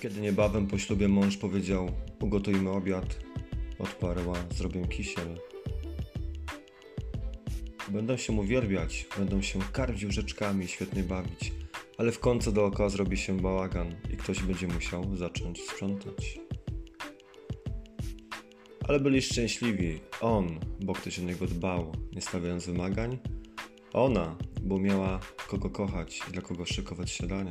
Kiedy niebawem po ślubie mąż powiedział: Ugotujmy obiad, odparła: Zrobię kisiel. Będą się uwielbiać, będą się karmić łyżeczkami, świetnie bawić, ale w końcu dookoła zrobi się bałagan i ktoś będzie musiał zacząć sprzątać. Ale byli szczęśliwi. On, bo ktoś o niego dbał, nie stawiając wymagań. Ona, bo miała kogo kochać i dla kogo szykować śniadanie.